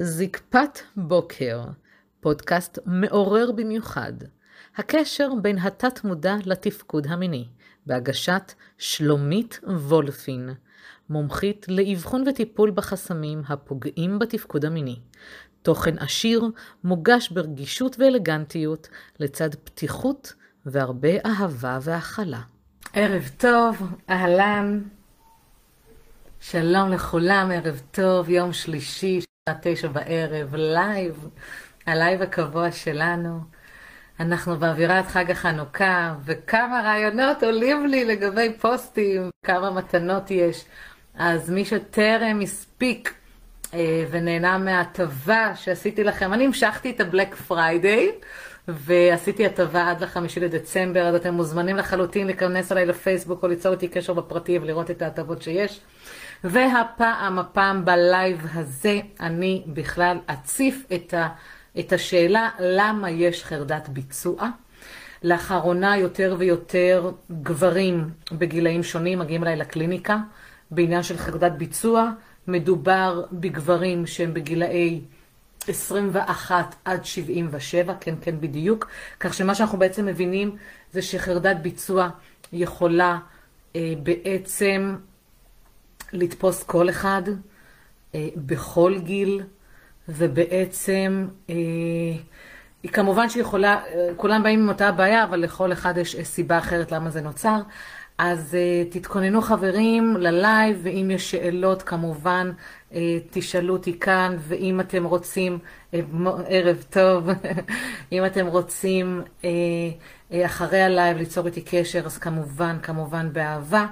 זקפת בוקר, פודקאסט מעורר במיוחד. הקשר בין התת-מודע לתפקוד המיני, בהגשת שלומית וולפין, מומחית לאבחון וטיפול בחסמים הפוגעים בתפקוד המיני. תוכן עשיר, מוגש ברגישות ואלגנטיות, לצד פתיחות והרבה אהבה והכלה. ערב טוב, אהלן. שלום לכולם, ערב טוב, יום שלישי, תשע בערב, לייב, הלייב הקבוע שלנו. אנחנו באווירת חג החנוכה, וכמה רעיונות עולים לי לגבי פוסטים, כמה מתנות יש. אז מי שטרם הספיק אה, ונהנה מההטבה שעשיתי לכם, אני המשכתי את ה Black Friday. ועשיתי הטבה עד לחמישי לדצמבר, אז אתם מוזמנים לחלוטין להיכנס אליי לפייסבוק או ליצור איתי קשר בפרטי ולראות את ההטבות שיש. והפעם, הפעם בלייב הזה, אני בכלל אציף את, ה, את השאלה למה יש חרדת ביצוע. לאחרונה יותר ויותר גברים בגילאים שונים מגיעים אליי לקליניקה בעניין של חרדת ביצוע. מדובר בגברים שהם בגילאי 21 עד 77, כן, כן, בדיוק. כך שמה שאנחנו בעצם מבינים זה שחרדת ביצוע יכולה אה, בעצם לתפוס כל אחד אה, בכל גיל, ובעצם, אה, היא כמובן שיכולה, אה, כולם באים עם אותה בעיה, אבל לכל אחד יש סיבה אחרת למה זה נוצר. אז uh, תתכוננו חברים ללייב, ואם יש שאלות כמובן uh, תשאלו אותי כאן, ואם אתם רוצים, uh, ערב טוב, אם אתם רוצים uh, uh, אחרי הלייב ליצור איתי קשר, אז כמובן, כמובן באהבה.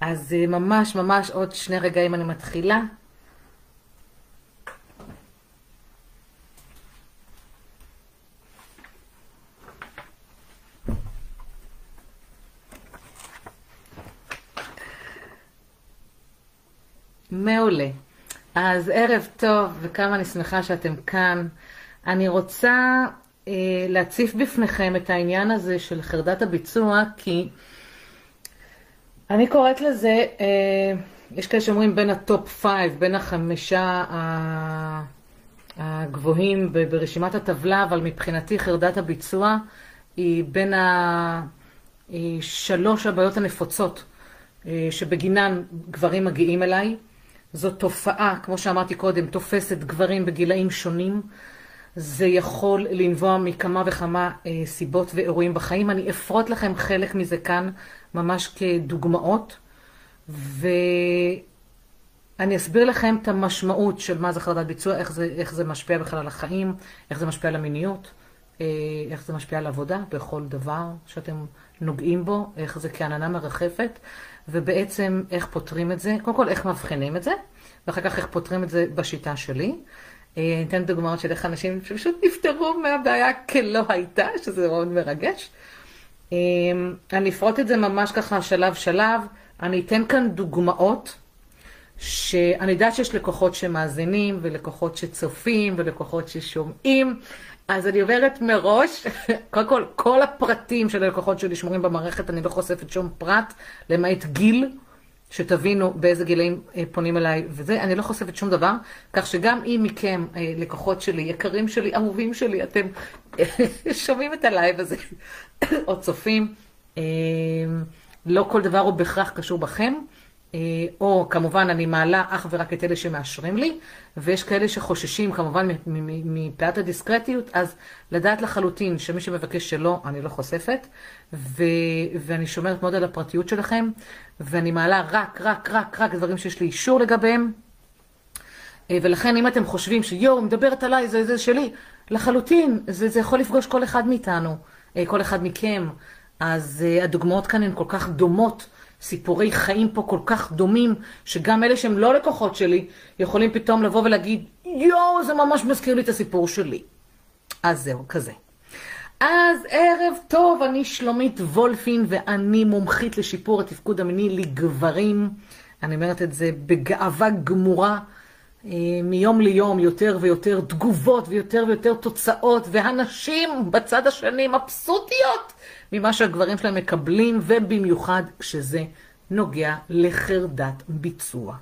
אז uh, ממש ממש עוד שני רגעים אני מתחילה. מעולה. אז ערב טוב, וכמה אני שמחה שאתם כאן. אני רוצה אה, להציף בפניכם את העניין הזה של חרדת הביצוע, כי אני קוראת לזה, אה, יש כאלה שאומרים בין ה top five, בין החמישה הגבוהים ברשימת הטבלה, אבל מבחינתי חרדת הביצוע היא בין השלוש הבעיות הנפוצות אה, שבגינן גברים מגיעים אליי. זו תופעה, כמו שאמרתי קודם, תופסת גברים בגילאים שונים. זה יכול לנבוע מכמה וכמה אה, סיבות ואירועים בחיים. אני אפרוט לכם חלק מזה כאן, ממש כדוגמאות, ואני אסביר לכם את המשמעות של מה זה חרדת ביצוע, איך זה, איך זה משפיע בכלל על החיים, איך זה משפיע על המיניות, אה, איך זה משפיע על עבודה, בכל דבר שאתם נוגעים בו, איך זה כעננה מרחפת, ובעצם איך פותרים את זה, קודם כל איך מבחינים את זה, ואחר כך איך פותרים את זה בשיטה שלי. אה, אני אתן דוגמאות של איך אנשים שפשוט נפטרו מהבעיה כלא הייתה, שזה מאוד מרגש. אה, אני אפרוט את זה ממש ככה שלב שלב, אני אתן כאן דוגמאות שאני יודעת שיש לקוחות שמאזינים ולקוחות שצופים ולקוחות ששומעים, אז אני עוברת מראש, קודם כל, כל הפרטים של הלקוחות שלי שמורים במערכת, אני לא חושפת שום פרט, למעט גיל, שתבינו באיזה גילאים אה, פונים אליי וזה, אני לא חושפת שום דבר, כך שגם אם מכם, אה, לקוחות שלי, יקרים שלי, אהובים שלי, אתם שומעים את הלייב הזה, או צופים, אה, לא כל דבר הוא בהכרח קשור בכם. אה, או כמובן אני מעלה אך ורק את אלה שמאשרים לי, ויש כאלה שחוששים כמובן מפאת הדיסקרטיות, אז לדעת לחלוטין שמי שמבקש שלא, אני לא חושפת, ו- ואני שומרת מאוד על הפרטיות שלכם, ואני מעלה רק, רק, רק, רק דברים שיש לי אישור לגביהם. אה, ולכן אם אתם חושבים שיואו, מדברת עליי, זה, זה שלי, לחלוטין, זה, זה יכול לפגוש כל אחד מאיתנו, אה, כל אחד מכם. אז הדוגמאות כאן הן כל כך דומות. סיפורי חיים פה כל כך דומים, שגם אלה שהם לא לקוחות שלי, יכולים פתאום לבוא ולהגיד, יואו, זה ממש מזכיר לי את הסיפור שלי. אז זהו, כזה. אז ערב טוב, אני שלומית וולפין, ואני מומחית לשיפור התפקוד המיני לגברים. אני אומרת את זה בגאווה גמורה. אה, מיום ליום יותר ויותר תגובות ויותר ויותר תוצאות, והנשים בצד השני מבסוטיות ממה שהגברים שלהם מקבלים, ובמיוחד כשזה נוגע לחרדת ביצוע.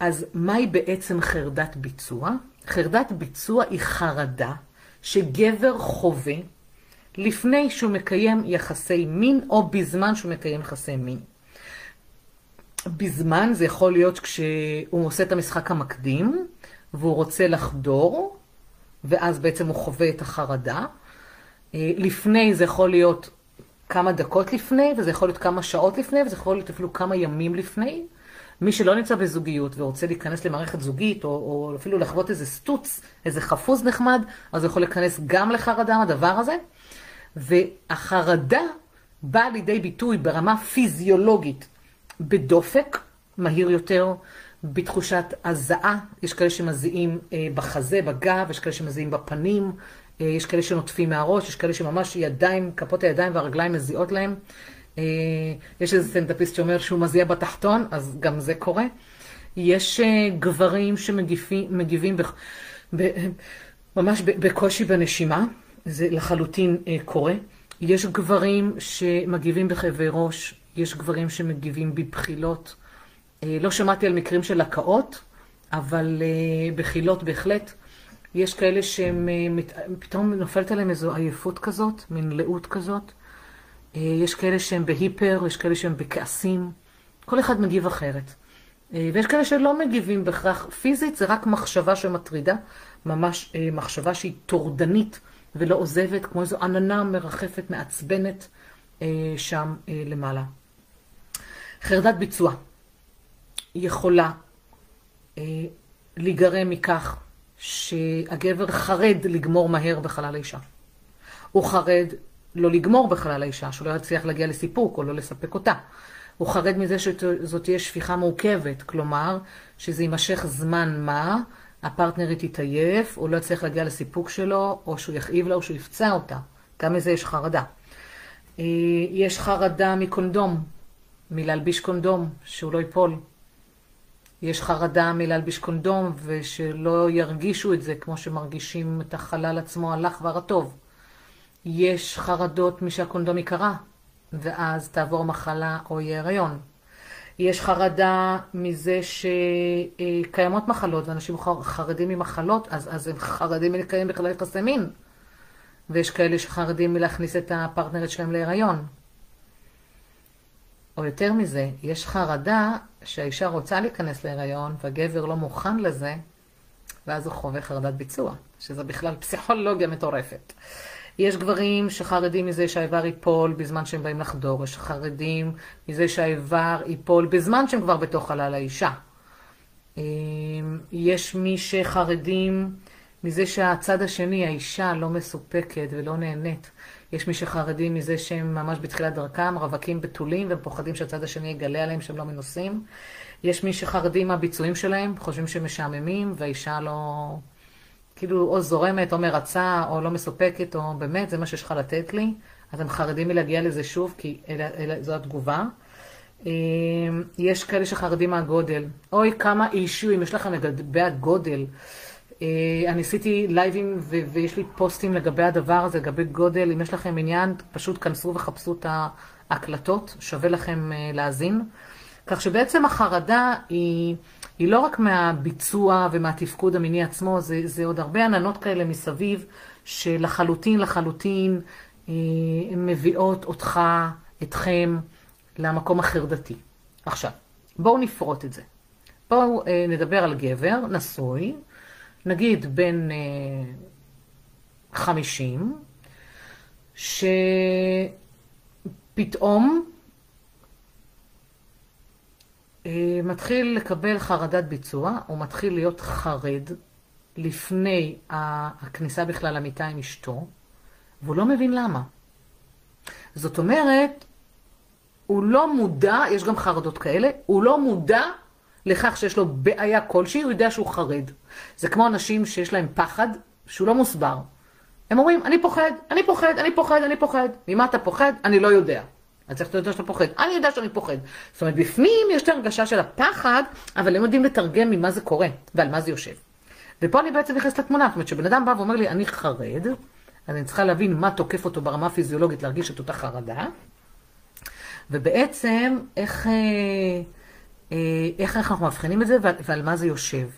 אז מהי בעצם חרדת ביצוע? חרדת ביצוע היא חרדה שגבר חווה לפני שהוא מקיים יחסי מין או בזמן שהוא מקיים יחסי מין. בזמן זה יכול להיות כשהוא עושה את המשחק המקדים והוא רוצה לחדור, ואז בעצם הוא חווה את החרדה. אה, לפני זה יכול להיות כמה דקות לפני, וזה יכול להיות כמה שעות לפני, וזה יכול להיות אפילו כמה ימים לפני. מי שלא נמצא בזוגיות ורוצה להיכנס למערכת זוגית, או, או אפילו לחוות איזה סטוץ, איזה חפוז נחמד, אז הוא יכול להיכנס גם לחרדה מהדבר הזה. והחרדה באה לידי ביטוי ברמה פיזיולוגית בדופק מהיר יותר, בתחושת הזעה, יש כאלה שמזיעים אה, בחזה, בגב, יש כאלה שמזיעים בפנים, יש כאלה שנוטפים מהראש, יש כאלה שממש ידיים, כפות הידיים והרגליים מזיעות להם. אה, יש איזה סטנדאפיסט שאומר שהוא מזיע בתחתון, אז גם זה קורה. יש גברים שמגיבים ממש בקושי בנשימה, זה לחלוטין קורה. יש גברים שמגיבים בכאבי ראש, יש גברים שמגיבים בבחילות. לא שמעתי על מקרים של הקאות, אבל בחילות בהחלט. יש כאלה שהם, פתאום נופלת עליהם איזו עייפות כזאת, מין לאות כזאת. יש כאלה שהם בהיפר, יש כאלה שהם בכעסים. כל אחד מגיב אחרת. ויש כאלה שלא מגיבים בהכרח פיזית, זה רק מחשבה שמטרידה, ממש מחשבה שהיא טורדנית ולא עוזבת, כמו איזו עננה מרחפת, מעצבנת שם למעלה. חרדת ביצוע יכולה להיגרם מכך שהגבר חרד לגמור מהר בחלל האישה. הוא חרד לא לגמור בחלל האישה, שהוא לא יצליח להגיע לסיפוק או לא לספק אותה. הוא חרד מזה שזאת תהיה שפיכה מורכבת, כלומר, שזה יימשך זמן מה, הפרטנרית תתעייף, הוא לא יצליח להגיע לסיפוק שלו, או שהוא יכאיב לה או שהוא יפצע אותה. גם מזה יש חרדה. אה, יש חרדה מקונדום, מלהלביש קונדום, שהוא לא ייפול. יש חרדה מלהלביש קונדום ושלא ירגישו את זה כמו שמרגישים את החלל עצמו הלך והרטוב. יש חרדות משהקונדום יקרה, ואז תעבור מחלה או יהיה הריון. יש חרדה מזה שקיימות מחלות, ואנשים חרדים ממחלות, אז, אז הם חרדים מלקיים בכלל יחסי מין. ויש כאלה שחרדים מלהכניס את הפרטנרית שלהם להיריון. או יותר מזה, יש חרדה שהאישה רוצה להיכנס להיריון והגבר לא מוכן לזה, ואז הוא חווה חרדת ביצוע, שזה בכלל פסיכולוגיה מטורפת. יש גברים שחרדים מזה שהאיבר ייפול בזמן שהם באים לחדור, יש חרדים מזה שהאיבר ייפול בזמן שהם כבר בתוך חלל האישה. אמ, יש מי שחרדים מזה שהצד השני, האישה, לא מסופקת ולא נהנית. יש מי שחרדים מזה שהם ממש בתחילת דרכם, רווקים בתולים, והם פוחדים שהצד השני יגלה עליהם שהם לא מנוסים. יש מי שחרדים מהביצועים שלהם, חושבים שהם משעממים, והאישה לא... כאילו או זורמת, או מרצה, או לא מסופקת, או באמת, זה מה שיש לך לתת לי. אז הם חרדים מלהגיע לזה שוב, כי אלה, אלה, זו התגובה. אמ, יש כאלה שחרדים מהגודל. אוי, כמה אישויים יש לכם לגבי הגודל. אה, אני עשיתי לייבים ויש לי פוסטים לגבי הדבר הזה, לגבי גודל. אם יש לכם עניין, פשוט כנסו וחפשו את ההקלטות, שווה לכם אה, להאזין. כך שבעצם החרדה היא, היא לא רק מהביצוע ומהתפקוד המיני עצמו, זה, זה עוד הרבה עננות כאלה מסביב, שלחלוטין לחלוטין אה, מביאות אותך, אתכם, למקום החרדתי. עכשיו, בואו נפרוט את זה. בואו אה, נדבר על גבר נשוי, נגיד בן אה, חמישים, שפתאום אה, מתחיל לקבל חרדת ביצוע, הוא מתחיל להיות חרד לפני הכניסה בכלל למיטה עם אשתו, והוא לא מבין למה. זאת אומרת, הוא לא מודע, יש גם חרדות כאלה, הוא לא מודע לכך שיש לו בעיה כלשהי, הוא יודע שהוא חרד. זה כמו אנשים שיש להם פחד שהוא לא מוסבר. הם אומרים, אני פוחד, אני פוחד, אני פוחד, אני פוחד. ממה אתה פוחד? אני לא יודע. איך אתה יודע שאתה פוחד? אני יודע שאני פוחד. זאת אומרת, בפנים יש את הרגשה של הפחד, אבל הם יודעים לתרגם ממה זה קורה ועל מה זה יושב. ופה אני בעצם נכנסת לתמונה, זאת אומרת, כשבן אדם בא ואומר לי, אני חרד, אז אני צריכה להבין מה תוקף אותו ברמה הפיזיולוגית להרגיש את אותה חרדה, ובעצם איך... אה, אה, איך אנחנו מבחינים את זה ועל מה זה יושב.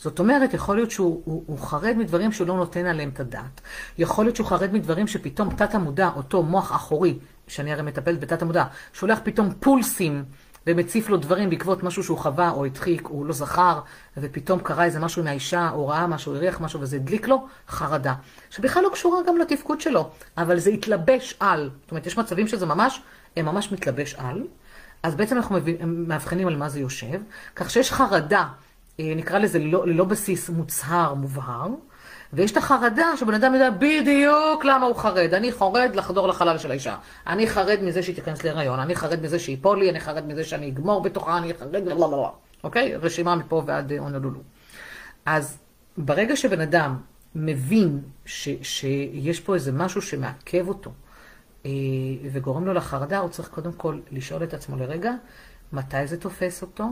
זאת אומרת, יכול להיות שהוא הוא, הוא חרד מדברים שהוא לא נותן עליהם את הדעת. יכול להיות שהוא חרד מדברים שפתאום תת המודע, אותו מוח אחורי, שאני הרי מטפלת בתת המודע, שולח פתאום פולסים ומציף לו דברים בעקבות משהו שהוא חווה או הדחיק, הוא לא זכר, ופתאום קרה איזה משהו מהאישה, או ראה משהו, הריח משהו, וזה הדליק לו, חרדה. שבכלל לא קשורה גם לתפקוד שלו, אבל זה התלבש על. זאת אומרת, יש מצבים שזה ממש, הם ממש מתלבש על. אז בעצם אנחנו מאבחנים על מה זה יושב, כך שיש חרדה, נקרא לזה ללא, ללא בסיס מוצהר, מובהר, ויש את החרדה שבן אדם יודע בדיוק למה הוא חרד. אני חרד לחדור לחלל של האישה. אני חרד מזה שהיא תיכנס להיריון, אני חרד מזה שהיא פולי, אני חרד מזה שאני אגמור בתוכה, אני חרד, לא, לא, לא. אוקיי? רשימה מפה ועד הונולולו. אז ברגע שבן אדם מבין ש, שיש פה איזה משהו שמעכב אותו אה, וגורם לו לחרדה, הוא צריך קודם כל לשאול את עצמו לרגע, מתי זה תופס אותו?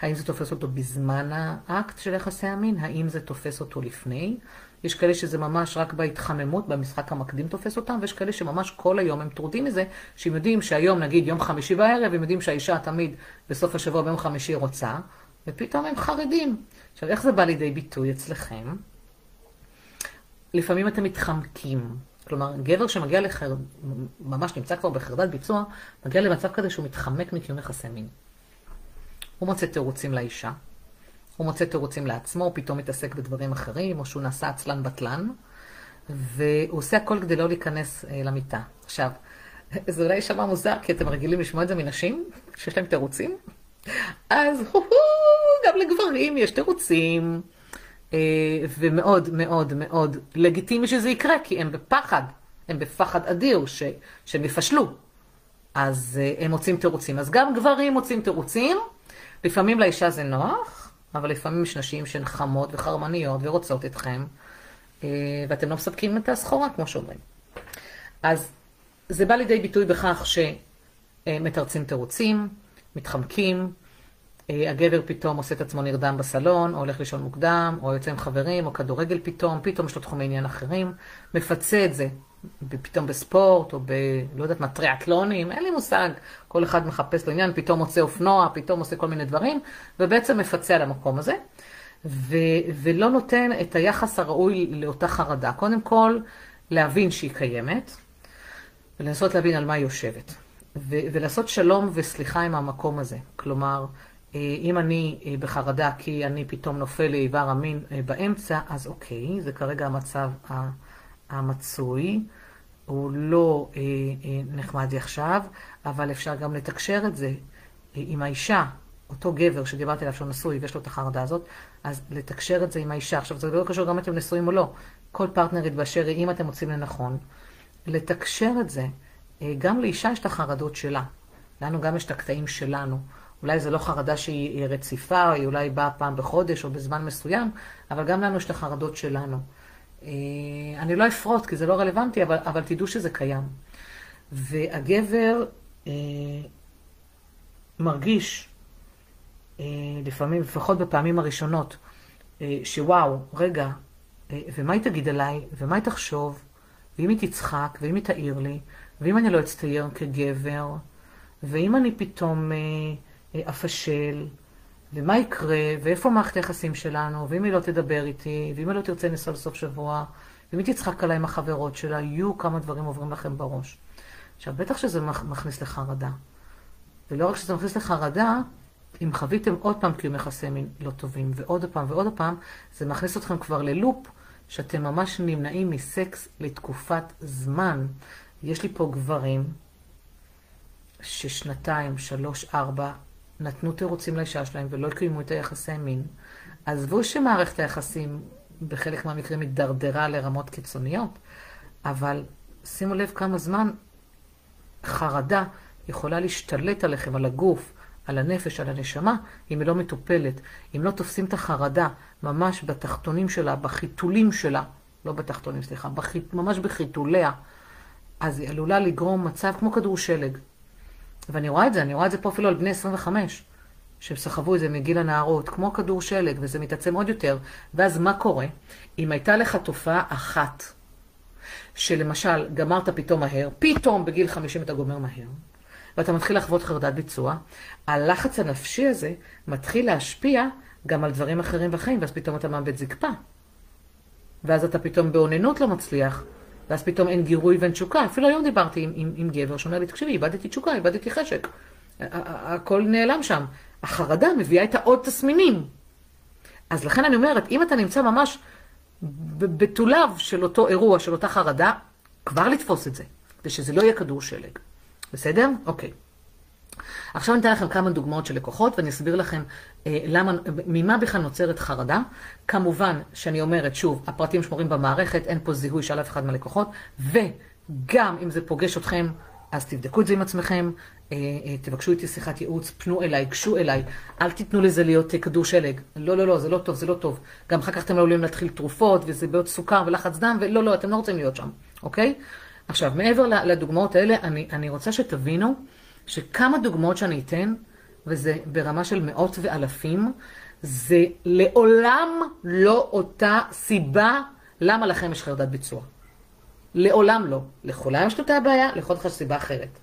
האם זה תופס אותו בזמן האקט של יחסי המין? האם זה תופס אותו לפני? יש כאלה שזה ממש רק בהתחממות, במשחק המקדים תופס אותם, ויש כאלה שממש כל היום הם טרודים מזה, שהם יודעים שהיום, נגיד יום חמישי בערב, הם יודעים שהאישה תמיד בסוף השבוע ביום חמישי רוצה, ופתאום הם חרדים. עכשיו, איך זה בא לידי ביטוי אצלכם? לפעמים אתם מתחמקים. כלומר, גבר שמגיע לחר... ממש נמצא כבר בחרדת ביצוע, מגיע למצב כזה שהוא מתחמק מקיום יחסי מין. הוא מוצא תירוצים לאישה, הוא מוצא תירוצים לעצמו, הוא פתאום מתעסק בדברים אחרים, או שהוא נעשה עצלן בטלן, והוא עושה הכל כדי לא להיכנס אה, למיטה. עכשיו, זה אולי יישמע מוזר, כי אתם רגילים לשמוע את זה מנשים, שיש להם תירוצים, אז גם לגברים יש תירוצים, אה, ומאוד מאוד מאוד לגיטימי שזה יקרה, כי הם בפחד, הם בפחד אדיר ש, שהם יפשלו. אז אה, הם מוצאים תירוצים. אז גם גברים מוצאים תירוצים, לפעמים לאישה זה נוח, אבל לפעמים יש נשים שהן חמות וחרמניות ורוצות אתכם, אה, ואתם לא מספקים את הסחורה, כמו שאומרים. אז זה בא לידי ביטוי בכך שמתרצים תירוצים, מתחמקים, אה, הגבר פתאום עושה את עצמו נרדם בסלון, או הולך לישון מוקדם, או יוצא עם חברים, או כדורגל פתאום, פתאום יש לו תחומי עניין אחרים, מפצה את זה פתאום בספורט, או ב... לא יודעת מה, טריאטלונים, אין לי מושג. כל אחד מחפש לו עניין, פתאום מוצא אופנוע, פתאום עושה כל מיני דברים, ובעצם מפצה על המקום הזה, ו... ולא נותן את היחס הראוי לאותה חרדה. קודם כל, להבין שהיא קיימת, ולנסות להבין על מה היא יושבת. ו... ולעשות שלום וסליחה עם המקום הזה. כלומר, אה, אם אני אה, בחרדה כי אני פתאום נופל לאיבר המין אה, באמצע, אז אוקיי, זה כרגע המצב המצוי. הוא לא אה, אה, נחמד עכשיו, אבל אפשר גם לתקשר את זה אה, עם האישה, אותו גבר שדיברתי עליו שהוא נשוי ויש לו את החרדה הזאת, אז לתקשר את זה עם האישה. עכשיו, זה לא קשור גם אם אתם נשואים או לא. כל פרטנרית באשר היא, אם אתם מוצאים לנכון, לתקשר את זה. אה, גם לאישה יש את החרדות שלה. לנו גם יש את הקטעים שלנו. אולי זו לא חרדה שהיא רציפה, היא אולי באה פעם בחודש או בזמן מסוים, אבל גם לנו יש את החרדות שלנו. אה, אני לא אפרוט כי זה לא רלוונטי, אבל, אבל תדעו שזה קיים. והגבר אה, מרגיש, אה, לפעמים, לפחות בפעמים הראשונות, אה, שוואו, רגע, אה, ומה היא תגיד עליי, ומה היא תחשוב, ואם היא תצחק, ואם היא תעיר לי, ואם אני לא אצטייר כגבר, ואם אני פתאום... אה, אפשל, ומה יקרה, ואיפה מערכת היחסים שלנו, ואם היא לא תדבר איתי, ואם היא לא תרצה לנסוע לסוף שבוע, ואם היא תצחק עליי עם החברות שלה, יהיו כמה דברים עוברים לכם בראש. עכשיו, בטח שזה מכניס לחרדה. ולא רק שזה מכניס לחרדה, אם חוויתם עוד פעם קיום יחסי מין לא טובים, ועוד פעם ועוד פעם, זה מכניס אתכם כבר ללופ שאתם ממש נמנעים מסקס לתקופת זמן. יש לי פה גברים ששנתיים, שלוש, ארבע, נתנו תירוצים לאישה שלהם ולא קיימו את היחסי מין, עזבו שמערכת היחסים בחלק מהמקרים הידרדרה לרמות קיצוניות, אבל שימו לב כמה זמן חרדה יכולה להשתלט עליכם, על הגוף, על הנפש, על הנשמה, אם היא לא מטופלת. אם לא תופסים את החרדה ממש בתחתונים שלה, בחיתולים שלה, לא בתחתונים, סליחה, בחיט, ממש בחיתוליה, אז היא עלולה לגרום מצב כמו כדור שלג. ואני רואה את זה, אני רואה את זה פה אפילו על בני 25, שסחבו את זה מגיל הנערות, כמו כדור שלג, וזה מתעצם עוד יותר. ואז מה קורה? אם הייתה לך תופעה אחת, שלמשל גמרת פתאום מהר, פתאום בגיל 50 אתה גומר מהר, ואתה מתחיל לחוות חרדת ביצוע, הלחץ הנפשי הזה מתחיל להשפיע גם על דברים אחרים בחיים, ואז פתאום אתה מאבד זקפה. ואז אתה פתאום באוננות לא מצליח, ואז פתאום אין גירוי ואין תשוקה. אפילו היום דיברתי עם, עם, עם גבר שאומר לי, תקשיבי, איבדתי תשוקה, איבדתי חשק. הכל נעלם שם. החרדה מביאה איתה עוד תסמינים. אז לכן אני אומרת, אם אתה נמצא ממש בתוליו של אותו אירוע, של אותה חרדה, כבר לתפוס את זה, ושזה לא יהיה כדור שלג. בסדר? אוקיי. עכשיו אני אתן לכם כמה דוגמאות של לקוחות, ואני אסביר לכם אה, למה, ממה בכלל נוצרת חרדה. כמובן שאני אומרת, שוב, הפרטים שמורים במערכת, אין פה זיהוי של אף אחד מהלקוחות, וגם אם זה פוגש אתכם, אז תבדקו את זה עם עצמכם, אה, אה, תבקשו איתי שיחת ייעוץ, פנו אליי, גשו אליי, אל תיתנו לזה להיות אה, כדור שלג. לא, לא, לא, זה לא טוב, זה לא טוב. גם אחר כך אתם לא עלולים להתחיל תרופות, וזה בעיות סוכר ולחץ דם, ולא, לא, אתם לא רוצים להיות שם, אוקיי? עכשיו, מעבר לדוגמאות האלה, אני, אני רוצה שתבינו שכמה דוגמאות שאני אתן, וזה ברמה של מאות ואלפים, זה לעולם לא אותה סיבה למה לכם יש חרדת ביצוע. לעולם לא. לכולם יש אותה הבעיה, לכל אחד יש סיבה אחרת.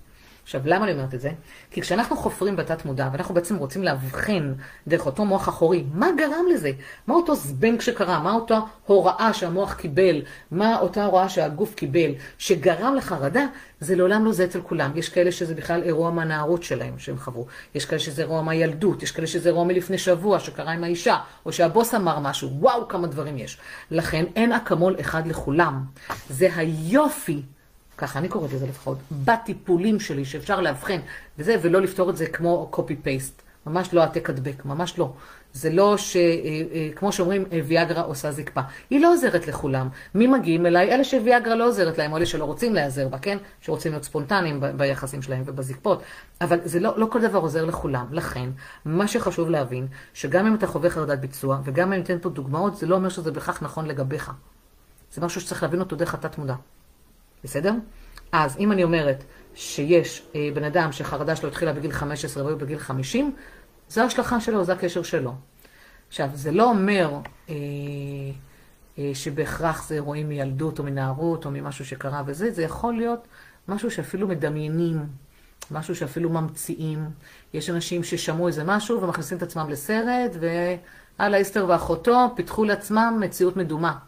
עכשיו, למה אני אומרת את זה? כי כשאנחנו חופרים בתת מודע, ואנחנו בעצם רוצים להבחין דרך אותו מוח אחורי, מה גרם לזה? מה אותו זבנג שקרה? מה אותה הוראה שהמוח קיבל? מה אותה הוראה שהגוף קיבל, שגרם לחרדה? זה לעולם לא זה אצל כולם. יש כאלה שזה בכלל אירוע מהנערות שלהם שהם חוו. יש כאלה שזה אירוע מהילדות, יש כאלה שזה אירוע מלפני שבוע שקרה עם האישה, או שהבוס אמר משהו. וואו, כמה דברים יש. לכן אין אקמול אחד לכולם. זה היופי ככה אני קוראת לזה לפחות, בטיפולים שלי שאפשר לאבחן וזה, ולא לפתור את זה כמו copy-paste. ממש לא העתק הדבק, ממש לא. זה לא ש... אה, אה, שאומרים, אה, ויאגרה עושה זקפה. היא לא עוזרת לכולם. מי מגיעים אליי? אלה שוויאגרה לא עוזרת להם, או אלה שלא רוצים להיעזר בה, כן? שרוצים להיות ספונטניים ביחסים שלהם ובזקפות. אבל זה לא, לא כל דבר עוזר לכולם. לכן, מה שחשוב להבין, שגם אם אתה חווה חרדת ביצוע, וגם אם אני אתן פה דוגמאות, זה לא אומר שזה בכך נכון לגביך. זה משהו שצריך להבין אותו דרך התת מודע. בסדר? אז אם אני אומרת שיש אה, בן אדם שחרדה שלו התחילה בגיל 15 והוא בגיל 50, זו ההשלכה שלו, זה הקשר שלו. עכשיו, זה לא אומר אה, אה, שבהכרח זה אירועים מילדות או מנערות או ממשהו שקרה וזה, זה יכול להיות משהו שאפילו מדמיינים, משהו שאפילו ממציאים. יש אנשים ששמעו איזה משהו ומכניסים את עצמם לסרט, ואללה, אסתר ואחותו פיתחו לעצמם מציאות מדומה.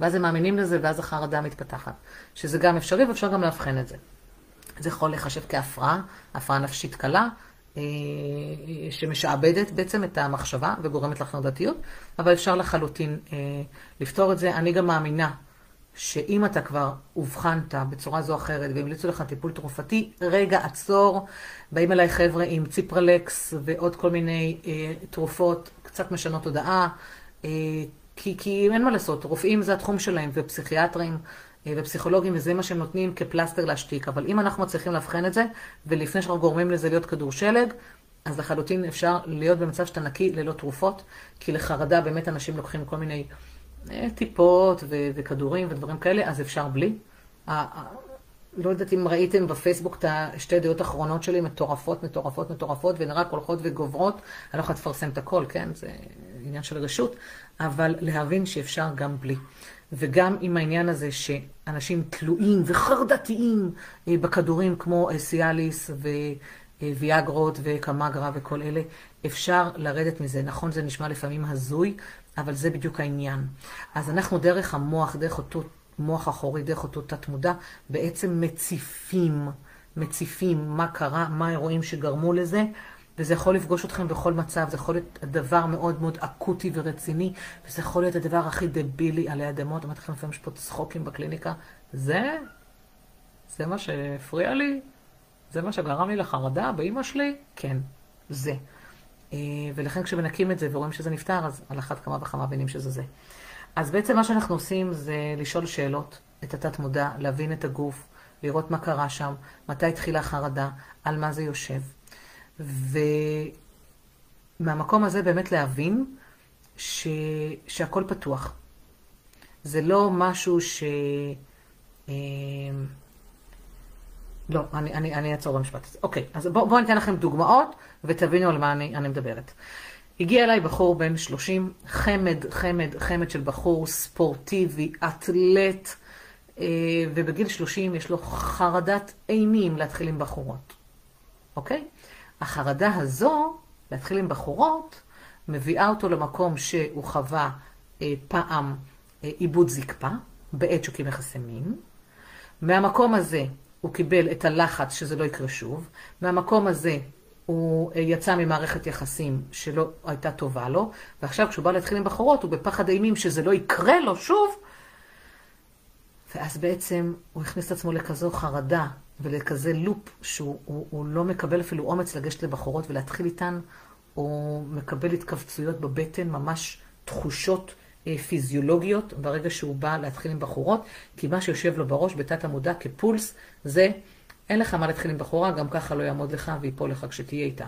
ואז הם מאמינים לזה, ואז החרדה מתפתחת. שזה גם אפשרי, ואפשר גם לאבחן את זה. זה יכול לחשב כהפרעה, הפרעה נפשית קלה, אה, שמשעבדת בעצם את המחשבה וגורמת לחרדתיות, אבל אפשר לחלוטין אה, לפתור את זה. אני גם מאמינה שאם אתה כבר אובחנת בצורה זו או אחרת והמליצו לך טיפול תרופתי, רגע, עצור. באים אליי חבר'ה עם ציפרלקס ועוד כל מיני אה, תרופות קצת משנות תודעה. אה, כי, כי אין מה לעשות, רופאים זה התחום שלהם, ופסיכיאטרים אה, ופסיכולוגים, וזה מה שהם נותנים כפלסטר להשתיק. אבל אם אנחנו מצליחים לאבחן את זה, ולפני שאנחנו גורמים לזה להיות כדור שלג, אז לחלוטין אפשר להיות במצב שאתה נקי ללא תרופות, כי לחרדה באמת אנשים לוקחים כל מיני אה, טיפות ו- וכדורים ודברים כאלה, אז אפשר בלי. לא יודעת אם ראיתם בפייסבוק את השתי דעות האחרונות שלי, מטורפות, מטורפות, מטורפות, והן רק הולכות וגוברות. אני לא יכולה לפרסם את הכל, כן? זה עניין של רשות, אבל להבין שאפשר גם בלי. וגם עם העניין הזה שאנשים תלויים וחרדתיים אה, בכדורים כמו סיאליס וויאגרות וקמגרה וכל אלה, אפשר לרדת מזה. נכון, זה נשמע לפעמים הזוי, אבל זה בדיוק העניין. אז אנחנו דרך המוח, דרך אותו מוח אחורי, דרך אותו תת-מודע, בעצם מציפים, מציפים מה קרה, מה האירועים שגרמו לזה, וזה יכול לפגוש אתכם בכל מצב, זה יכול להיות דבר מאוד מאוד אקוטי ורציני, וזה יכול להיות הדבר הכי דבילי עלי אדמות. אמרתי לכם, לפעמים יש פה צחוקים בקליניקה. זה, זה מה שהפריע לי? זה מה שגרם לי לחרדה באימא שלי? כן, זה. אה, ולכן כשמנקים את זה ורואים שזה נפתר, אז על אחת כמה וכמה מבינים שזה זה. אז בעצם מה שאנחנו עושים זה לשאול שאלות, את התת מודע, להבין את הגוף, לראות מה קרה שם, מתי התחילה החרדה, על מה זה יושב. ומהמקום הזה באמת להבין ש... שהכל פתוח. זה לא משהו ש... אה, לא, אני, אני, אני אעצור במשפט הזה. אוקיי, אז בואו בוא ניתן לכם דוגמאות ותבינו על מה אני, אני מדברת. הגיע אליי בחור בן 30, חמד, חמד, חמד של בחור ספורטיבי, אתלט, אה, ובגיל 30 יש לו חרדת אימים להתחיל עם בחורות. אוקיי? החרדה הזו, להתחיל עם בחורות, מביאה אותו למקום שהוא חווה אה, פעם אה, עיבוד זקפה, בעת שהוא מין. מהמקום הזה הוא קיבל את הלחץ שזה לא יקרה שוב. מהמקום הזה הוא אה, יצא ממערכת יחסים שלא הייתה טובה לו, ועכשיו כשהוא בא להתחיל עם בחורות, הוא בפחד אימים שזה לא יקרה לו שוב, ואז בעצם הוא הכניס את עצמו לכזו חרדה ולכזה לופ שהוא הוא, הוא לא מקבל אפילו אומץ לגשת לבחורות ולהתחיל איתן, הוא מקבל התכווצויות בבטן, ממש תחושות אה, פיזיולוגיות ברגע שהוא בא להתחיל עם בחורות, כי מה שיושב לו בראש בתת המודע כפולס זה אין לך מה להתחיל עם בחורה, גם ככה לא יעמוד לך ויפול לך כשתהיה איתה.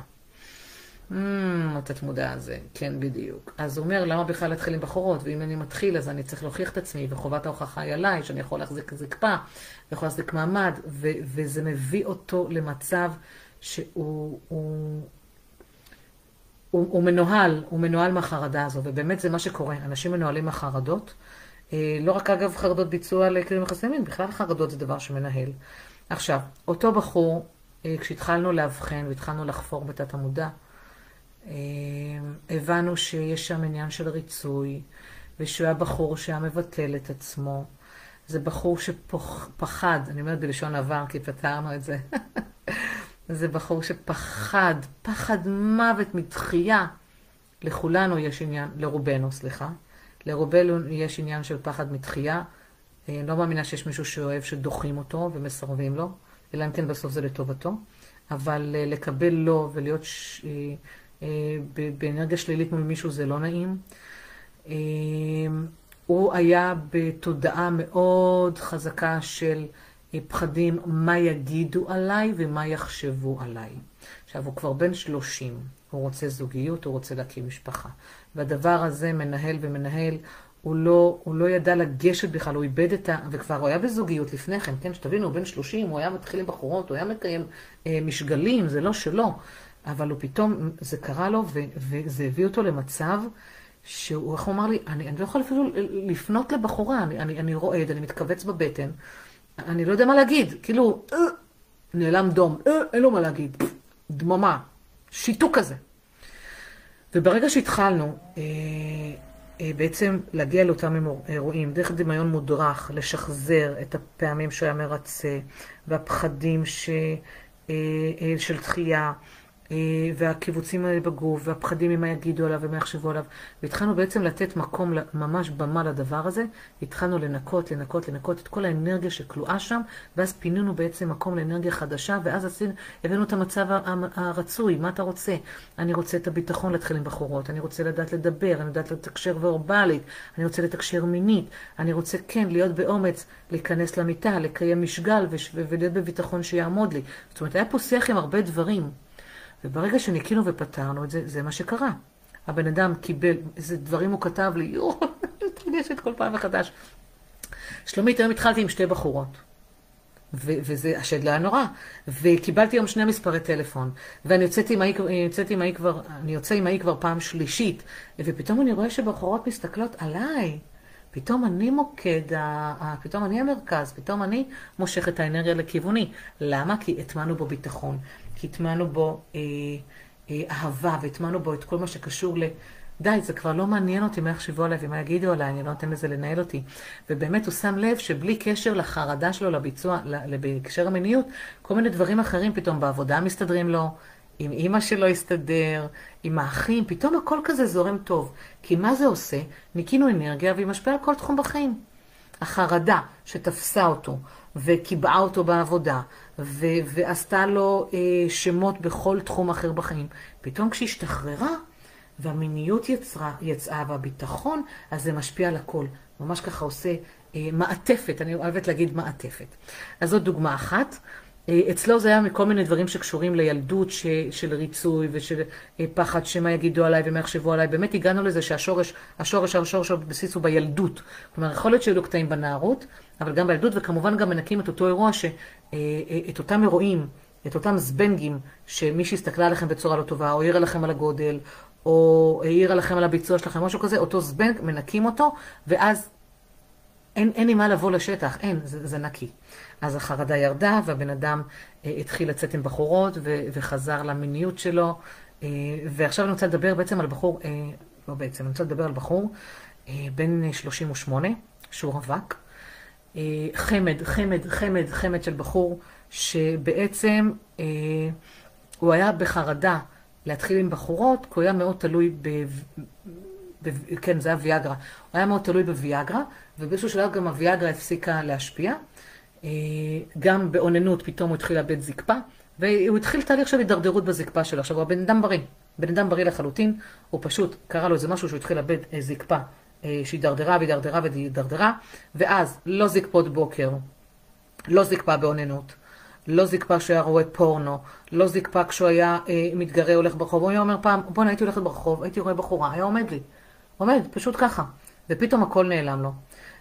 אמ, התת מודע הזה, כן בדיוק. אז הוא אומר, למה בכלל להתחיל עם בחורות? ואם אני מתחיל, אז אני צריך להוכיח את עצמי, וחובת ההוכחה היא עליי, שאני יכול להחזיק זקפה, ויכול להחזיק מעמד, ו- וזה מביא אותו למצב שהוא... הוא, הוא, הוא מנוהל, הוא מנוהל מהחרדה הזו, ובאמת זה מה שקורה. אנשים מנוהלים מהחרדות. אה, לא רק אגב חרדות ביצוע לקרים יחסי בכלל חרדות זה דבר שמנהל. עכשיו, אותו בחור, אה, כשהתחלנו לאבחן והתחלנו לחפור בתת המודע, הבנו שיש שם עניין של ריצוי, ושהוא היה בחור שהיה מבטל את עצמו. זה בחור שפחד, אני אומרת בלשון עבר כי פתרנו את זה. זה בחור שפחד, פחד מוות מתחייה. לכולנו יש עניין, לרובנו, סליחה. לרובנו יש עניין של פחד מתחייה. אני לא מאמינה שיש מישהו שאוהב שדוחים אותו ומסרבים לו, אלא אם כן בסוף זה לטובתו. אבל אה, לקבל לו ולהיות ש... אה, אה, באנרגיה שלילית מול מישהו זה לא נעים. הוא היה בתודעה מאוד חזקה של פחדים מה יגידו עליי ומה יחשבו עליי. עכשיו, הוא כבר בן 30, הוא רוצה זוגיות, הוא רוצה להקים משפחה. והדבר הזה מנהל ומנהל, הוא לא, הוא לא ידע לגשת בכלל, הוא איבד את ה... וכבר הוא היה בזוגיות לפני כן, כן, שתבינו, הוא בן 30, הוא היה מתחיל עם בחורות, הוא היה מקיים אה, משגלים, זה לא שלו. אבל הוא פתאום, זה קרה לו, ו, וזה הביא אותו למצב שהוא, איך הוא אמר לי, אני, אני לא יכול אפילו לפנות לבחורה, אני, אני, אני רועד, אני מתכווץ בבטן, אני לא יודע מה להגיד, כאילו, אה, נעלם דום, אה, אין לו מה להגיד, דממה, שיתוק כזה. וברגע שהתחלנו, אה, אה, בעצם להגיע לאותם אירועים, דרך דמיון מודרך, לשחזר את הפעמים שהוא היה מרצה, והפחדים ש... אה, אה, של דחייה, אה, והקיבוצים האלה בגוף, והפחדים ממה יגידו עליו ומה יחשבו עליו. והתחלנו בעצם לתת מקום, ממש במה לדבר הזה. התחלנו לנקות, לנקות, לנקות את כל האנרגיה שכלואה שם, ואז פינינו בעצם מקום לאנרגיה חדשה, ואז עשינו, הבאנו את המצב הרצוי, מה אתה רוצה? אני רוצה את הביטחון להתחיל עם בחורות, אני רוצה לדעת לדבר, אני יודעת לתקשר ורבלית, אני רוצה לתקשר מינית, אני רוצה כן להיות באומץ, להיכנס למיטה, לקיים משגל ולהיות בביטחון שיעמוד לי. זאת אומרת, היה פה שיח עם הרבה דברים. וברגע שניקינו ופתרנו את זה, זה מה שקרה. הבן אדם קיבל, איזה דברים הוא כתב לי, יואו, מתרגשת כל פעם מחדש. שלומית, היום התחלתי עם שתי בחורות. ו- וזה, השד היה נורא. וקיבלתי היום שני מספרי טלפון. ואני יוצאתי עם ההיא, יוצאתי עם ההיא כבר, אני יוצא עם ההיא כבר פעם שלישית. ופתאום אני רואה שבחורות מסתכלות עליי. פתאום אני מוקד, פתאום אני המרכז, פתאום אני מושך את האנרגיה לכיווני. למה? כי הטמענו בו ביטחון. כי הטמענו בו אה, אה, אהבה, והטמענו בו את כל מה שקשור ל... די, זה כבר לא מעניין אותי מה יחשבו עליי ומה יגידו עליי, אני לא נותן לזה לנהל אותי. ובאמת הוא שם לב שבלי קשר לחרדה שלו, לביצוע, בהקשר המיניות, כל מיני דברים אחרים פתאום בעבודה מסתדרים לו, עם אימא שלו הסתדר, עם האחים, פתאום הכל כזה זורם טוב. כי מה זה עושה? ניקינו אנרגיה והיא משפיעה על כל תחום בחיים. החרדה שתפסה אותו וקיבעה אותו בעבודה ו- ועשתה לו אה, שמות בכל תחום אחר בחיים, פתאום כשהשתחררה והמיניות יצרה, יצאה והביטחון, אז זה משפיע על הכל. ממש ככה עושה אה, מעטפת, אני אוהבת להגיד מעטפת. אז זאת דוגמה אחת. אה, אצלו זה היה מכל מיני דברים שקשורים לילדות ש, של ריצוי ושל אה, פחד שמה יגידו עליי ומה יחשבו עליי. באמת הגענו לזה שהשורש, השורש, השורש בבסיס הוא בילדות. כלומר, יכול להיות שהיו קטעים בנערות, אבל גם בילדות, וכמובן גם מנקים את אותו אירוע, ש, אה, את אותם אירועים, את אותם זבנגים, שמישהי הסתכלה עליכם בצורה לא טובה, או העירה לכם על הגודל, או העירה לכם על הביצוע שלכם, משהו כזה, אותו זבנג, מנקים אותו, ואז אין, אין עם מה לבוא לשטח, אין, זה, זה נקי. אז החרדה ירדה, והבן אדם אה, התחיל לצאת עם בחורות, ו, וחזר למיניות שלו. אה, ועכשיו אני רוצה לדבר בעצם על בחור, אה, לא בעצם, אני רוצה לדבר על בחור אה, בן 38, שהוא רווק. אה, חמד, חמד, חמד, חמד של בחור, שבעצם אה, הוא היה בחרדה להתחיל עם בחורות, כי הוא היה מאוד תלוי ב... כן, זה היה ויאגרה. הוא היה מאוד תלוי בוויאגרה, ובאיזשהו שלב גם הוויאגרה הפסיקה להשפיע. אה, גם באוננות פתאום הוא התחיל לאבד זקפה, והוא התחיל תהליך של הידרדרות בזקפה שלו. עכשיו, הוא הבן אדם בריא, בן אדם בריא לחלוטין, הוא פשוט, קרה לו איזה משהו שהוא התחיל לאבד אה, זקפה, אה, שהידרדרה והידרדרה והידרדרה, ואז לא זקפות בוקר, לא זקפה באוננות, לא זקפה כשהוא היה רואה פורנו, לא זקפה כשהוא היה אה, מתגרה הולך ברחוב. הוא היה אומר פעם, בוא'נה, הייתי הולכת ברחוב, הייתי רואה בחורה, היה עומד לי. עומד, פשוט ככה. ופתאום הכל נעלם לו.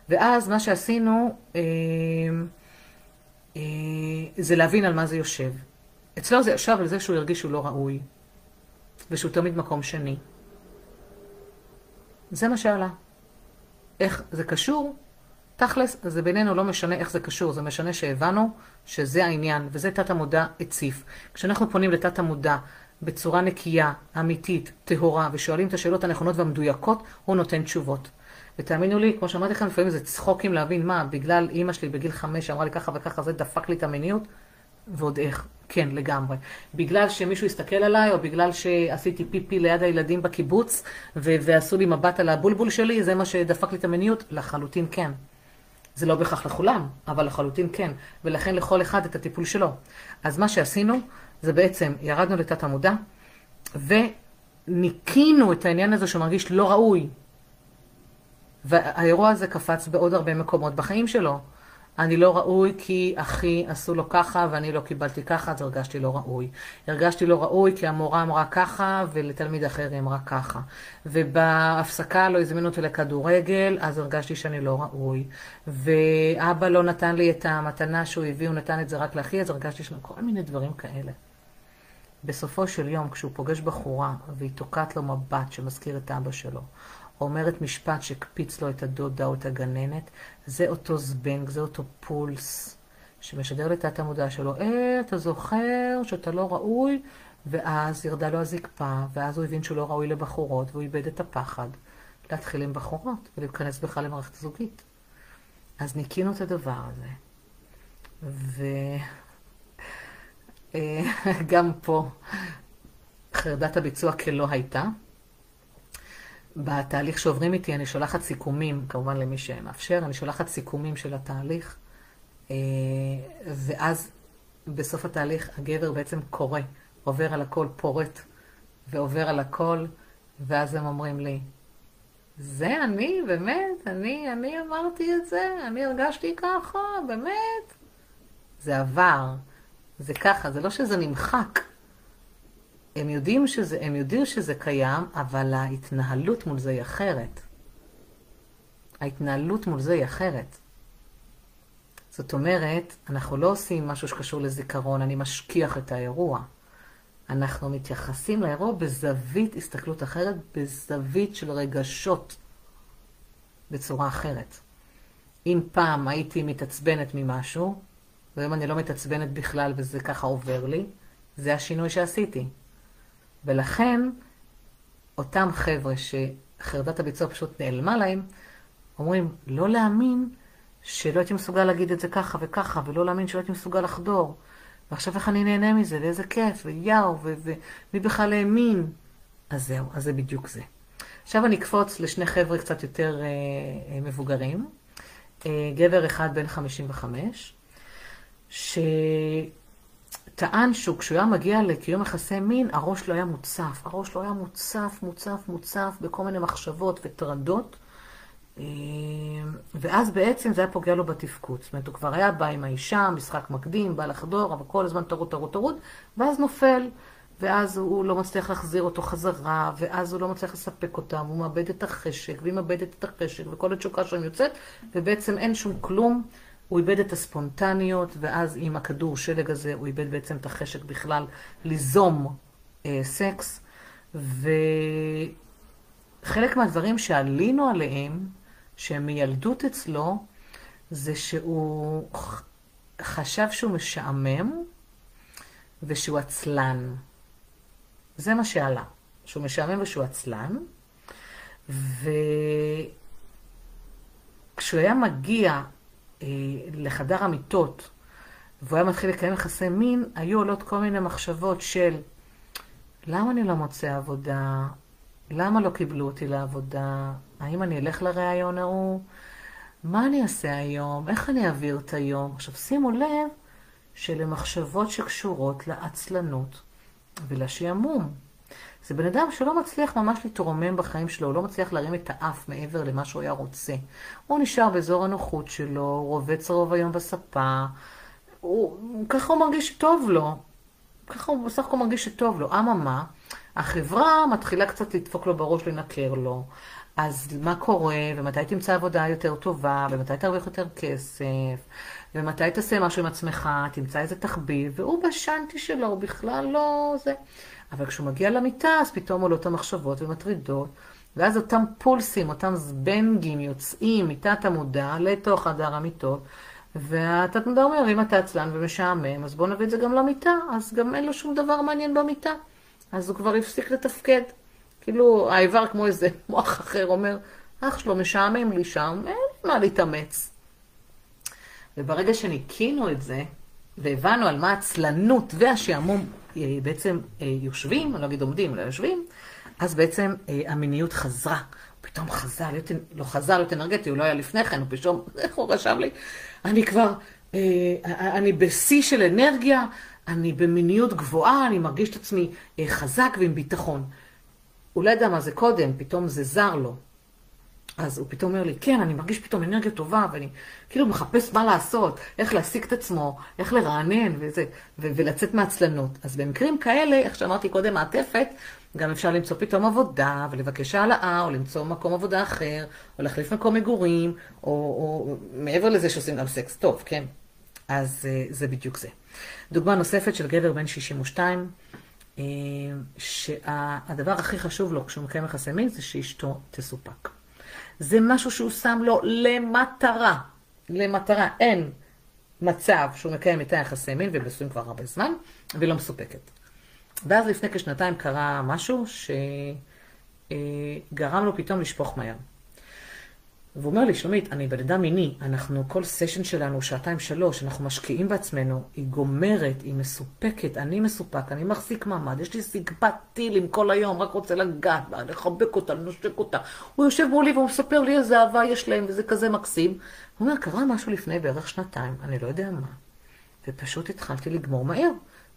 ואז מה שעשינו, אה, אה, זה להבין על מה זה יושב. אצלו זה ישב על זה שהוא הרגיש שהוא לא ראוי, ושהוא תמיד מקום שני. זה מה שעלה. איך זה קשור? תכלס, זה בינינו לא משנה איך זה קשור, זה משנה שהבנו שזה העניין, וזה תת המודע הציף. כשאנחנו פונים לתת המודע בצורה נקייה, אמיתית, טהורה, ושואלים את השאלות הנכונות והמדויקות, הוא נותן תשובות. ותאמינו לי, כמו שאמרתי לכם, לפעמים זה צחוקים להבין מה, בגלל אימא שלי בגיל חמש אמרה לי ככה וככה, זה דפק לי את המיניות, ועוד איך, כן, לגמרי. בגלל שמישהו הסתכל עליי, או בגלל שעשיתי פיפי ליד הילדים בקיבוץ, ו- ועשו לי מבט על הבולבול שלי, זה מה שדפק לי את המיניות? לחלוטין כן. זה לא בהכרח לכולם, אבל לחלוטין כן. ולכן לכל אחד את הטיפול שלו. אז מה שעשינו, זה בעצם ירדנו לתת המודע, וניקינו את העניין הזה שמרגיש לא ראוי. והאירוע הזה קפץ בעוד הרבה מקומות בחיים שלו. אני לא ראוי כי אחי עשו לו ככה ואני לא קיבלתי ככה, אז הרגשתי לא ראוי. הרגשתי לא ראוי כי המורה אמרה ככה ולתלמיד אחר היא אמרה ככה. ובהפסקה לא הזמינו אותי לכדורגל, אז הרגשתי שאני לא ראוי. ואבא לא נתן לי את המתנה שהוא הביא, הוא נתן את זה רק לאחי, אז הרגשתי שם כל מיני דברים כאלה. בסופו של יום, כשהוא פוגש בחורה והיא תוקעת לו מבט שמזכיר את אבא שלו, אומרת משפט שהקפיץ לו את הדודה או את הגננת, זה אותו זבנג, זה אותו פולס שמשדר לתת המודע שלו, אה, אתה זוכר שאתה לא ראוי, ואז ירדה לו הזקפה, ואז הוא הבין שהוא לא ראוי לבחורות, והוא איבד את הפחד להתחיל עם בחורות ולהיכנס בכלל למערכת זוגית. אז ניקינו את הדבר הזה. וגם אה, פה חרדת הביצוע כלא הייתה. בתהליך שעוברים איתי אני שולחת סיכומים, כמובן למי שמאפשר, אני שולחת סיכומים של התהליך, אה, ואז בסוף התהליך הגבר בעצם קורא, עובר על הכל, פורט, ועובר על הכל, ואז הם אומרים לי, זה אני, באמת, אני, אני אמרתי את זה, אני הרגשתי ככה, באמת. זה עבר, זה ככה, זה לא שזה נמחק. הם יודעים שזה, הם יודעים שזה קיים, אבל ההתנהלות מול זה היא אחרת. ההתנהלות מול זה היא אחרת. זאת אומרת, אנחנו לא עושים משהו שקשור לזיכרון, אני משכיח את האירוע. אנחנו מתייחסים לאירוע בזווית הסתכלות אחרת, בזווית של רגשות, בצורה אחרת. אם פעם הייתי מתעצבנת ממשהו, והיום אני לא מתעצבנת בכלל וזה ככה עובר לי, זה השינוי שעשיתי. ולכן, אותם חבר'ה שחרדת הביצוע פשוט נעלמה להם, אומרים, לא להאמין שלא הייתי מסוגל להגיד את זה ככה וככה, ולא להאמין שלא הייתי מסוגל לחדור. ועכשיו איך אני נהנה מזה, ואיזה כיף, וואו, ומי בכלל האמין. אז זהו, אז זה בדיוק זה. עכשיו אני אקפוץ לשני חבר'ה קצת יותר אה, אה, מבוגרים. אה, גבר אחד בן 55, ש... טען שהוא כשהוא היה מגיע לקיום יחסי מין, הראש שלו היה מוצף. הראש שלו היה מוצף, מוצף, מוצף בכל מיני מחשבות וטרדות. אה, ואז בעצם זה היה פוגע לו בתפקוד. זאת אומרת, הוא כבר היה בא עם האישה, משחק מקדים, בא לחדור, אבל כל הזמן טרוד, טרוד, טרוד, ואז נופל. ואז הוא לא מצליח להחזיר אותו חזרה, ואז הוא לא מצליח לספק אותם, הוא מאבד את החשק, והיא מאבדת את החשק, וכל התשוקה שם יוצאת, ובעצם אין שום כלום. הוא איבד את הספונטניות, ואז עם הכדור שלג הזה הוא איבד בעצם את החשק בכלל ליזום אה, סקס. וחלק מהדברים שעלינו עליהם, שהם מילדות אצלו, זה שהוא חשב שהוא משעמם ושהוא עצלן. זה מה שעלה, שהוא משעמם ושהוא עצלן. וכשהוא היה מגיע לחדר המיטות, והוא היה מתחיל לקיים יחסי מין, היו עולות כל מיני מחשבות של למה אני לא מוצא עבודה? למה לא קיבלו אותי לעבודה? האם אני אלך לראיון ההוא? מה אני אעשה היום? איך אני אעביר את היום? עכשיו שימו לב שאלה מחשבות שקשורות לעצלנות ולשעמום. זה בן אדם שלא מצליח ממש להתרומם בחיים שלו, הוא לא מצליח להרים את האף מעבר למה שהוא היה רוצה. הוא נשאר באזור הנוחות שלו, רובץ רוב היום בספה, הוא, ככה הוא מרגיש שטוב לו. ככה הוא בסך הכל מרגיש שטוב לו. אממה, החברה מתחילה קצת לדפוק לו בראש, לנקר לו. אז מה קורה, ומתי תמצא עבודה יותר טובה, ומתי תרוויח יותר כסף, ומתי תעשה משהו עם עצמך, תמצא איזה תחביב, והוא בשנטי שלו, הוא בכלל לא זה. אבל כשהוא מגיע למיטה, אז פתאום עולות המחשבות ומטרידות, ואז אותם פולסים, אותם זבנגים יוצאים מתת המודע לתוך חדר המיטות, והתת מודע אומר, אם אתה עצלן ומשעמם, אז בוא נביא את זה גם למיטה, אז גם אין לו שום דבר מעניין במיטה. אז הוא כבר הפסיק לתפקד. כאילו, האיבר כמו איזה מוח אחר אומר, אח שלו משעמם לי שם, אין מה להתאמץ. וברגע שניקינו את זה, והבנו על מה העצלנות והשעמום בעצם אה, יושבים, אני לא אגיד עומדים, אלא יושבים, אז בעצם אה, המיניות חזרה. פתאום חזר להיות, לא חזר להיות אנרגטי, הוא לא היה לפני כן, הוא פתאום, איך הוא רשם לי? אני כבר, אני בשיא של אנרגיה, אני במיניות גבוהה, אני מרגיש את עצמי חזק ועם ביטחון. הוא לא ידע מה זה קודם, פתאום זה זר לו. אז הוא פתאום אומר לי, כן, אני מרגיש פתאום אנרגיה טובה, ואני כאילו מחפש מה לעשות, איך להשיג את עצמו, איך לרענן וזה, ו- ולצאת מעצלנות. אז במקרים כאלה, איך שאמרתי קודם, מעטפת, גם אפשר למצוא פתאום עבודה, ולבקש העלאה, או למצוא מקום עבודה אחר, או להחליף מקום מגורים, או, או מעבר לזה שעושים גם סקס טוב, כן? אז אה, זה בדיוק זה. דוגמה נוספת של גבר בן 62, אה, שהדבר הכי חשוב לו כשהוא מקיים יחסי מין זה שאשתו תסופק. זה משהו שהוא שם לו למטרה. למטרה. אין מצב שהוא מקיים איתה יחסי מין, נשואים כבר הרבה זמן, והיא לא מסופקת. ואז לפני כשנתיים קרה משהו שגרם לו פתאום לשפוך מהר. והוא אומר לי, שלומית, אני בן אדם מיני, אנחנו, כל סשן שלנו, שעתיים שלוש, אנחנו משקיעים בעצמנו, היא גומרת, היא מסופקת, אני מסופק, אני מחזיק מעמד, יש לי זגבת טילים כל היום, רק רוצה לגעת בה, לחבק אותה, לנשק אותה. הוא יושב מולי והוא מספר לי איזה אהבה יש להם, וזה כזה מקסים. הוא אומר, קרה משהו לפני בערך שנתיים, אני לא יודע מה. ופשוט התחלתי לגמור מהר.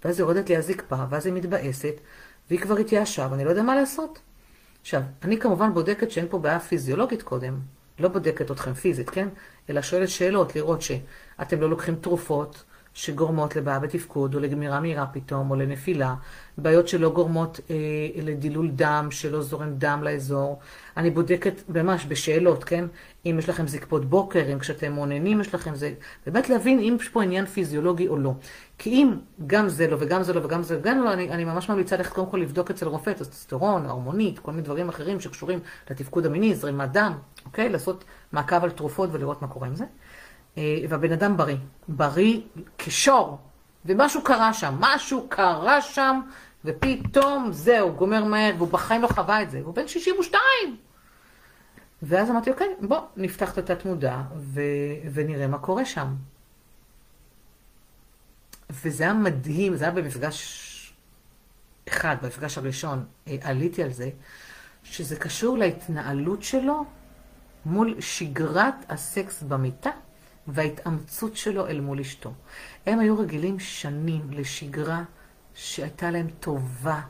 ואז יורדת לי הזקפה, ואז היא מתבאסת, והיא כבר התייאשה, ואני לא יודע מה לעשות. עכשיו, אני כמובן בודקת שאין פה בעיה פיזיולוגית קודם. לא בודקת אתכם פיזית, כן? אלא שואלת שאלות, לראות שאתם לא לוקחים תרופות שגורמות לבעיה בתפקוד, או לגמירה מהירה פתאום, או לנפילה, בעיות שלא גורמות אה, לדילול דם, שלא זורם דם לאזור. אני בודקת ממש בשאלות, כן? אם יש לכם זקפות בוקר, אם כשאתם מעוננים יש לכם זה, באמת להבין אם יש פה עניין פיזיולוגי או לא. כי אם גם זה לא וגם זה לא וגם זה וגם לא, אני, אני ממש ממליצה ללכת קודם כל לבדוק אצל רופא, טסטוסטרון, הרמונית, כל מיני דברים אחרים שקשורים לתפקוד המיני, זרימת דם, אוקיי? לעשות מעקב על תרופות ולראות מה קורה עם זה. אה, והבן אדם בריא, בריא כשור, ומשהו קרה שם, משהו קרה שם, ופתאום זהו, גומר מהר, והוא בחיים לא חווה את זה, והוא בן 62. ואז אמרתי, אוקיי, בוא נפתח את התת מודע ו... ונראה מה קורה שם. וזה היה מדהים, זה היה במפגש אחד, במפגש הראשון, אה, עליתי על זה, שזה קשור להתנהלות שלו מול שגרת הסקס במיטה וההתאמצות שלו אל מול אשתו. הם היו רגילים שנים לשגרה שהייתה להם טובה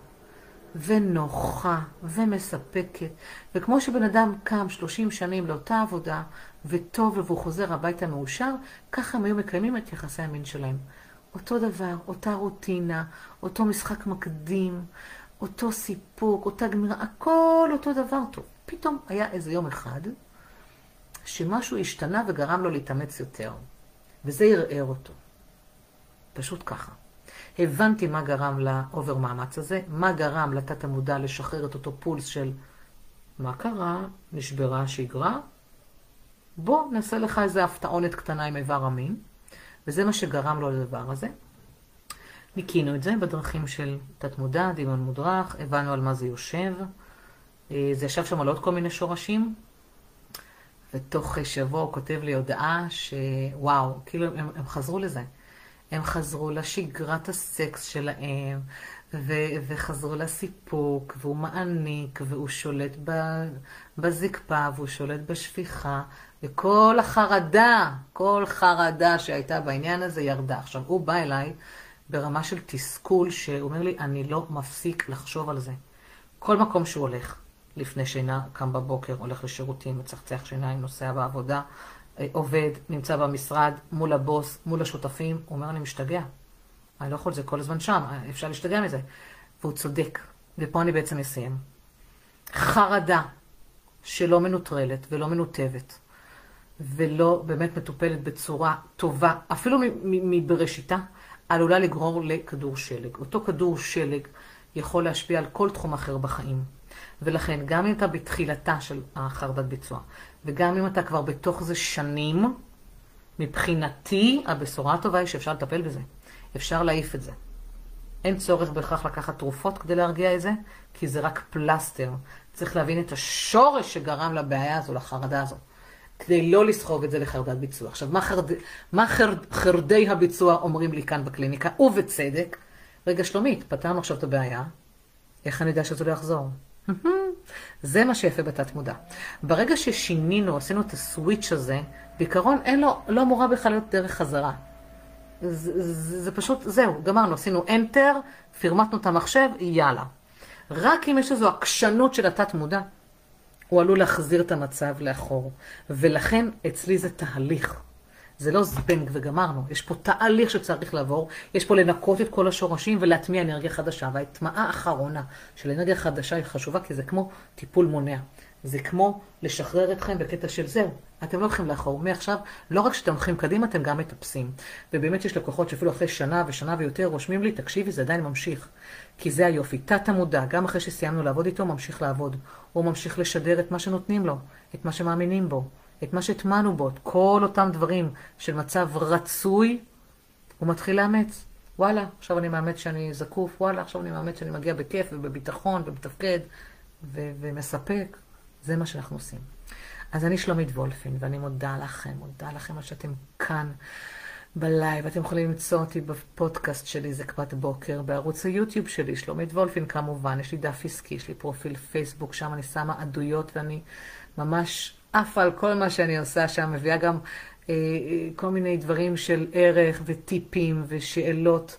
ונוחה ומספקת. וכמו שבן אדם קם 30 שנים לאותה עבודה וטוב לו והוא חוזר הביתה מאושר, ככה הם היו מקיימים את יחסי המין שלהם. אותו דבר, אותה רוטינה, אותו משחק מקדים, אותו סיפוק, אותה גמירה, הכל אותו דבר טוב. פתאום היה איזה יום אחד שמשהו השתנה וגרם לו להתאמץ יותר, וזה ערער אותו. פשוט ככה. הבנתי מה גרם לאובר מאמץ הזה, מה גרם לתת המודע לשחרר את אותו פולס של מה קרה, נשברה השגרה, בוא נעשה לך איזה הפתעונת קטנה עם איבר המין, וזה מה שגרם לו לדבר הזה. ניקינו את זה בדרכים של תת-מודע, דמיון מודרך, הבנו על מה זה יושב. אה, זה ישב שם על עוד כל מיני שורשים, ותוך שבוע הוא כותב לי הודעה שוואו, כאילו הם, הם חזרו לזה. הם חזרו לשגרת הסקס שלהם, ו- וחזרו לסיפוק, והוא מעניק, והוא שולט ב- בזקפה, והוא שולט בשפיכה, וכל החרדה, כל חרדה שהייתה בעניין הזה ירדה. עכשיו, הוא בא אליי ברמה של תסכול, שהוא אומר לי, אני לא מפסיק לחשוב על זה. כל מקום שהוא הולך, לפני שינה, קם בבוקר, הולך לשירותים, מצחצח שיניים, נוסע בעבודה, אה, עובד, נמצא במשרד, מול הבוס, מול השותפים, הוא אומר, אני משתגע. אני לא יכול, זה כל הזמן שם, אפשר להשתגע מזה. והוא צודק, ופה אני בעצם אסיים. חרדה שלא מנוטרלת ולא מנותבת, ולא באמת מטופלת בצורה טובה, אפילו מבראשיתה, עלולה לגרור לכדור שלג. אותו כדור שלג יכול להשפיע על כל תחום אחר בחיים. ולכן, גם אם אתה בתחילתה של החרדת ביצוע, וגם אם אתה כבר בתוך זה שנים, מבחינתי, הבשורה הטובה היא שאפשר לטפל בזה. אפשר להעיף את זה. אין צורך בהכרח לקחת תרופות כדי להרגיע את זה, כי זה רק פלסטר. צריך להבין את השורש שגרם לבעיה הזו, לחרדה הזו, כדי לא לסחוב את זה לחרדת ביצוע. עכשיו, מה, חרד... מה חרד... חרדי הביצוע אומרים לי כאן בקליניקה, ובצדק? רגע, שלומית, פתרנו עכשיו את הבעיה, איך אני יודע שזה לא יחזור? זה מה שיפה בתת מודע. ברגע ששינינו, עשינו את הסוויץ' הזה, בעיקרון אין לו, לא אמורה בכלל להיות דרך חזרה. זה, זה, זה פשוט, זהו, גמרנו, עשינו enter, פרמטנו את המחשב, יאללה. רק אם יש איזו עקשנות של התת מודע, הוא עלול להחזיר את המצב לאחור. ולכן אצלי זה תהליך. זה לא זבנג וגמרנו, יש פה תהליך שצריך לעבור, יש פה לנקות את כל השורשים ולהטמיע אנרגיה חדשה, וההטמעה האחרונה של אנרגיה חדשה היא חשובה כי זה כמו טיפול מונע. זה כמו לשחרר אתכם בקטע של זהו, אתם לא הולכים לאחור. מעכשיו, לא רק שאתם הולכים קדימה, אתם גם מטפסים. ובאמת יש לקוחות שאפילו אחרי שנה ושנה ויותר רושמים לי, תקשיבי, זה עדיין ממשיך. כי זה היופי. תת המודע, גם אחרי שסיימנו לעבוד איתו, ממשיך לעבוד. הוא ממשיך לשדר את מה שנותנים לו, את מה שמאמינים בו, את מה שהטמנו בו, את כל אותם דברים של מצב רצוי, הוא מתחיל לאמץ. וואלה, עכשיו אני מאמץ שאני זקוף, וואלה, עכשיו אני מאמץ שאני מגיע בכיף ובביטחון ומתפקד ו- ומספק. זה מה שאנחנו עושים. אז אני שלומית וולפין, ואני מודה לכם, מודה לכם על שאתם כאן בלייב. אתם יכולים למצוא אותי בפודקאסט שלי, זקפת בוקר, בערוץ היוטיוב שלי, שלומית וולפין כמובן. יש לי דף עסקי, יש לי פרופיל פייסבוק, שם אני שמה עדויות, ואני ממש עפה על כל מה שאני עושה שם, מביאה גם אה, כל מיני דברים של ערך וטיפים ושאלות.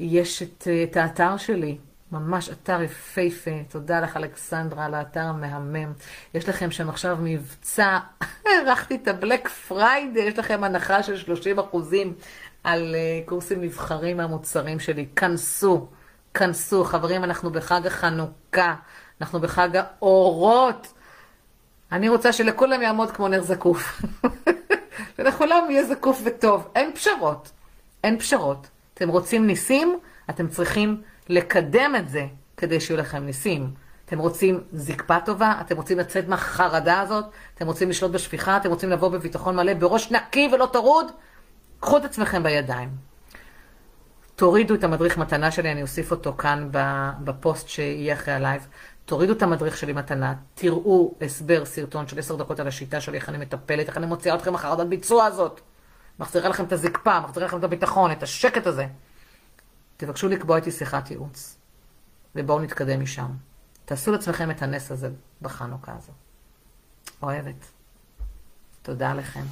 יש את, את האתר שלי, ממש אתר יפהפה. תודה לך, אלכסנדרה, על האתר המהמם. יש לכם שם עכשיו מבצע, הערכתי את הבלק פריידי, יש לכם הנחה של 30 אחוזים על uh, קורסים נבחרים מהמוצרים שלי. כנסו, כנסו. חברים, אנחנו בחג החנוכה, אנחנו בחג האורות. אני רוצה שלכולם יעמוד כמו נר זקוף. שלכולם יהיה זקוף וטוב. אין פשרות. אין פשרות. אתם רוצים ניסים? אתם צריכים לקדם את זה כדי שיהיו לכם ניסים. אתם רוצים זקפה טובה? אתם רוצים לצאת מהחרדה הזאת? אתם רוצים לשלוט בשפיכה? אתם רוצים לבוא בביטחון מלא, בראש נקי ולא טרוד? קחו את עצמכם בידיים. תורידו את המדריך מתנה שלי, אני אוסיף אותו כאן בפוסט שיהיה אחרי הלייב. תורידו את המדריך שלי מתנה, תראו הסבר, סרטון של עשר דקות על השיטה שלי, איך אני מטפלת, איך אני מוציאה אתכם מהחרדת ביצוע הזאת. מחזירה לכם את הזקפה, מחזירה לכם את הביטחון, את השקט הזה. תבקשו לקבוע איתי שיחת ייעוץ, ובואו נתקדם משם. תעשו לעצמכם את הנס הזה בחנוכה הזו. אוהבת. תודה לכם.